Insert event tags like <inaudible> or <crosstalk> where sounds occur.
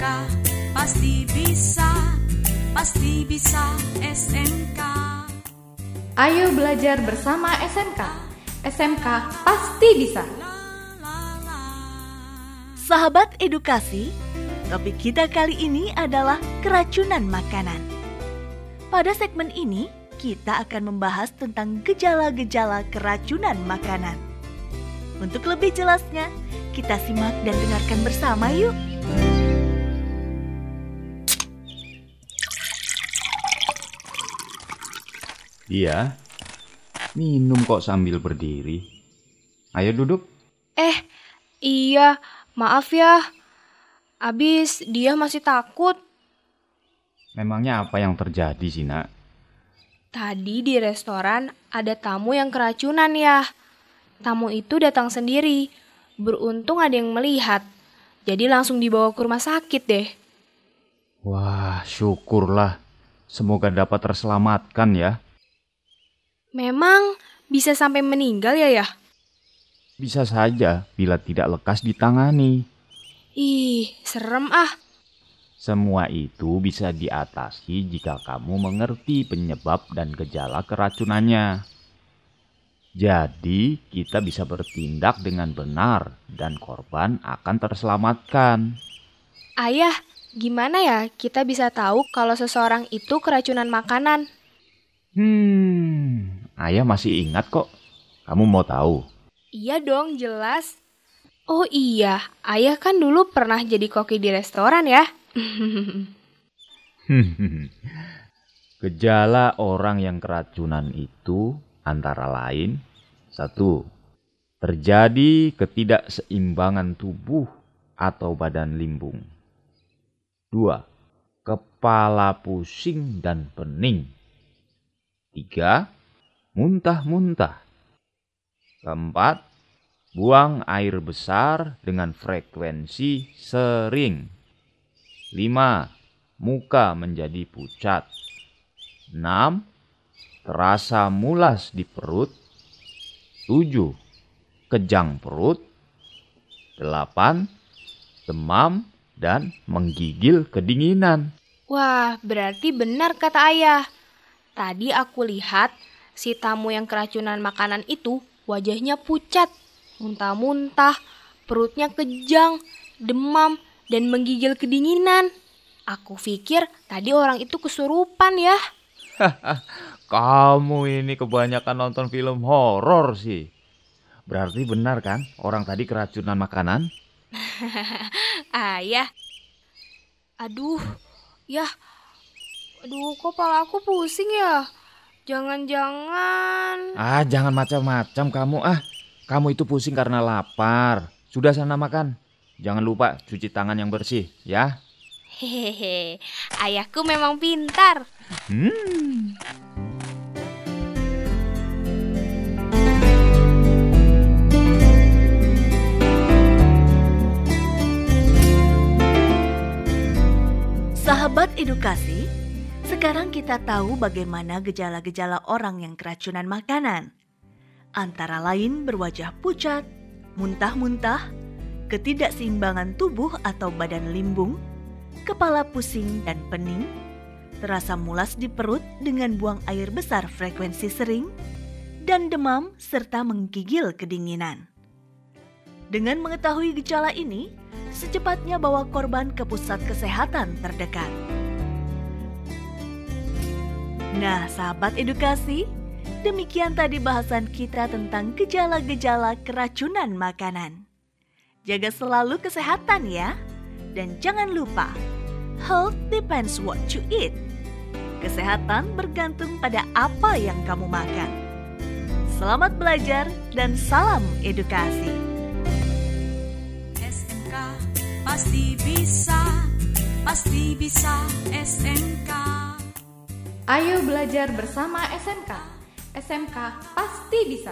SMK pasti bisa, pasti bisa SMK. Ayo belajar bersama SMK. SMK pasti bisa. Sahabat edukasi, topik kita kali ini adalah keracunan makanan. Pada segmen ini, kita akan membahas tentang gejala-gejala keracunan makanan. Untuk lebih jelasnya, kita simak dan dengarkan bersama yuk. Iya. Minum kok sambil berdiri. Ayo duduk. Eh, iya, maaf ya. Abis dia masih takut. Memangnya apa yang terjadi sih, Nak? Tadi di restoran ada tamu yang keracunan ya. Tamu itu datang sendiri. Beruntung ada yang melihat. Jadi langsung dibawa ke rumah sakit deh. Wah, syukurlah. Semoga dapat terselamatkan ya. Memang bisa sampai meninggal ya ya? Bisa saja bila tidak lekas ditangani. Ih, serem ah. Semua itu bisa diatasi jika kamu mengerti penyebab dan gejala keracunannya. Jadi, kita bisa bertindak dengan benar dan korban akan terselamatkan. Ayah, gimana ya kita bisa tahu kalau seseorang itu keracunan makanan? Hmm, ayah masih ingat kok. Kamu mau tahu? Iya dong, jelas. Oh iya, ayah kan dulu pernah jadi koki di restoran ya. <laughs> Gejala orang yang keracunan itu antara lain satu, terjadi ketidakseimbangan tubuh atau badan limbung. Dua, kepala pusing dan pening. Tiga, muntah-muntah. Keempat, buang air besar dengan frekuensi sering. Lima, muka menjadi pucat. Enam, terasa mulas di perut. Tujuh, kejang perut. Delapan, demam dan menggigil kedinginan. Wah, berarti benar kata ayah. Tadi aku lihat si tamu yang keracunan makanan itu wajahnya pucat, muntah-muntah, perutnya kejang, demam, dan menggigil kedinginan. Aku pikir tadi orang itu kesurupan ya. Kamu ini kebanyakan nonton film horor sih. Berarti benar kan orang tadi keracunan makanan? Ayah. <laughs> Aduh, ya. Aduh, kok pala aku pusing ya? Jangan-jangan. Ah, jangan macam-macam kamu ah. Kamu itu pusing karena lapar. Sudah sana makan. Jangan lupa cuci tangan yang bersih, ya. Hehehe, ayahku memang pintar. Hmm. Sahabat edukasi, sekarang kita tahu bagaimana gejala-gejala orang yang keracunan makanan. Antara lain berwajah pucat, muntah-muntah, ketidakseimbangan tubuh atau badan limbung, kepala pusing dan pening, terasa mulas di perut dengan buang air besar frekuensi sering, dan demam serta menggigil kedinginan. Dengan mengetahui gejala ini, secepatnya bawa korban ke pusat kesehatan terdekat. Nah, sahabat edukasi, demikian tadi bahasan kita tentang gejala-gejala keracunan makanan. Jaga selalu kesehatan ya. Dan jangan lupa, health depends what you eat. Kesehatan bergantung pada apa yang kamu makan. Selamat belajar dan salam edukasi. SMK pasti bisa, pasti bisa SMK. Ayo belajar bersama SMK. SMK pasti bisa.